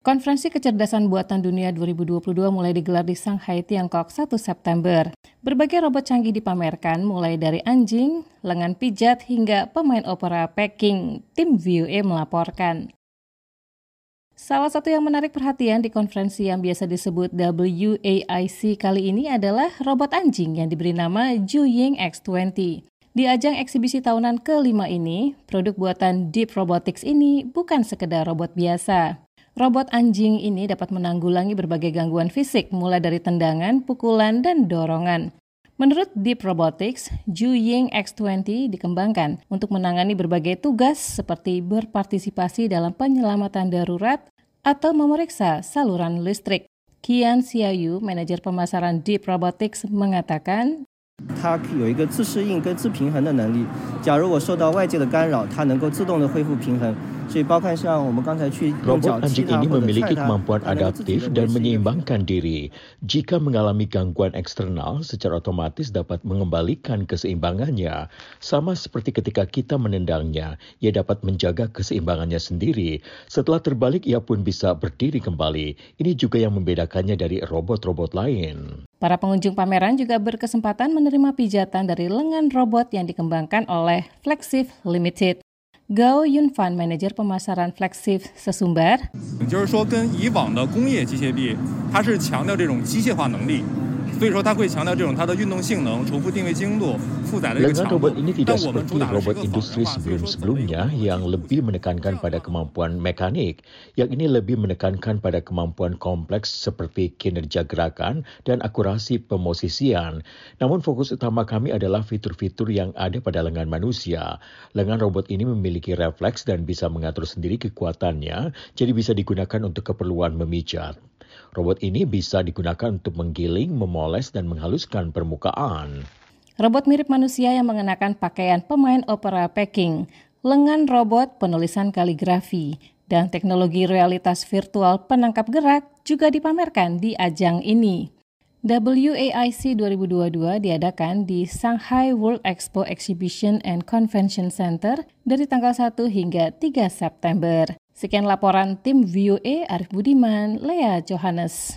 Konferensi Kecerdasan Buatan Dunia 2022 mulai digelar di Shanghai, Tiongkok 1 September. Berbagai robot canggih dipamerkan mulai dari anjing, lengan pijat hingga pemain opera Peking, tim VOA melaporkan. Salah satu yang menarik perhatian di konferensi yang biasa disebut WAIC kali ini adalah robot anjing yang diberi nama Juying X20. Di ajang eksibisi tahunan kelima ini, produk buatan Deep Robotics ini bukan sekedar robot biasa. Robot anjing ini dapat menanggulangi berbagai gangguan fisik, mulai dari tendangan, pukulan, dan dorongan. Menurut Deep Robotics, Ying X20 dikembangkan untuk menangani berbagai tugas seperti berpartisipasi dalam penyelamatan darurat atau memeriksa saluran listrik. Kian Xiaoyu, manajer pemasaran Deep Robotics, mengatakan, 它有一个自适应跟自平衡的能力。假如我受到外界的干扰，它能够自动的恢复平衡。 Robot anjing ini memiliki kemampuan adaptif dan menyeimbangkan diri. Jika mengalami gangguan eksternal, secara otomatis dapat mengembalikan keseimbangannya. Sama seperti ketika kita menendangnya, ia dapat menjaga keseimbangannya sendiri. Setelah terbalik, ia pun bisa berdiri kembali. Ini juga yang membedakannya dari robot-robot lain. Para pengunjung pameran juga berkesempatan menerima pijatan dari lengan robot yang dikembangkan oleh Flexive Limited. Gao Yunfan, manajer pemasaran Flexif Sesumbar. 就是说，跟以往的工业机械臂，它是强调这种机械化能力。 Lengan robot ini tidak seperti robot industri sebelum-sebelumnya yang lebih menekankan pada kemampuan mekanik, yang ini lebih menekankan pada kemampuan kompleks seperti kinerja gerakan dan akurasi pemosisian. Namun fokus utama kami adalah fitur-fitur yang ada pada lengan manusia. Lengan robot ini memiliki refleks dan bisa mengatur sendiri kekuatannya, jadi bisa digunakan untuk keperluan memijat. Robot ini bisa digunakan untuk menggiling, memoles, dan menghaluskan permukaan. Robot mirip manusia yang mengenakan pakaian pemain opera Peking, lengan robot penulisan kaligrafi, dan teknologi realitas virtual penangkap gerak juga dipamerkan di ajang ini. WAIC 2022 diadakan di Shanghai World Expo Exhibition and Convention Center dari tanggal 1 hingga 3 September. Sekian laporan tim VOA Arif Budiman, Lea Johannes.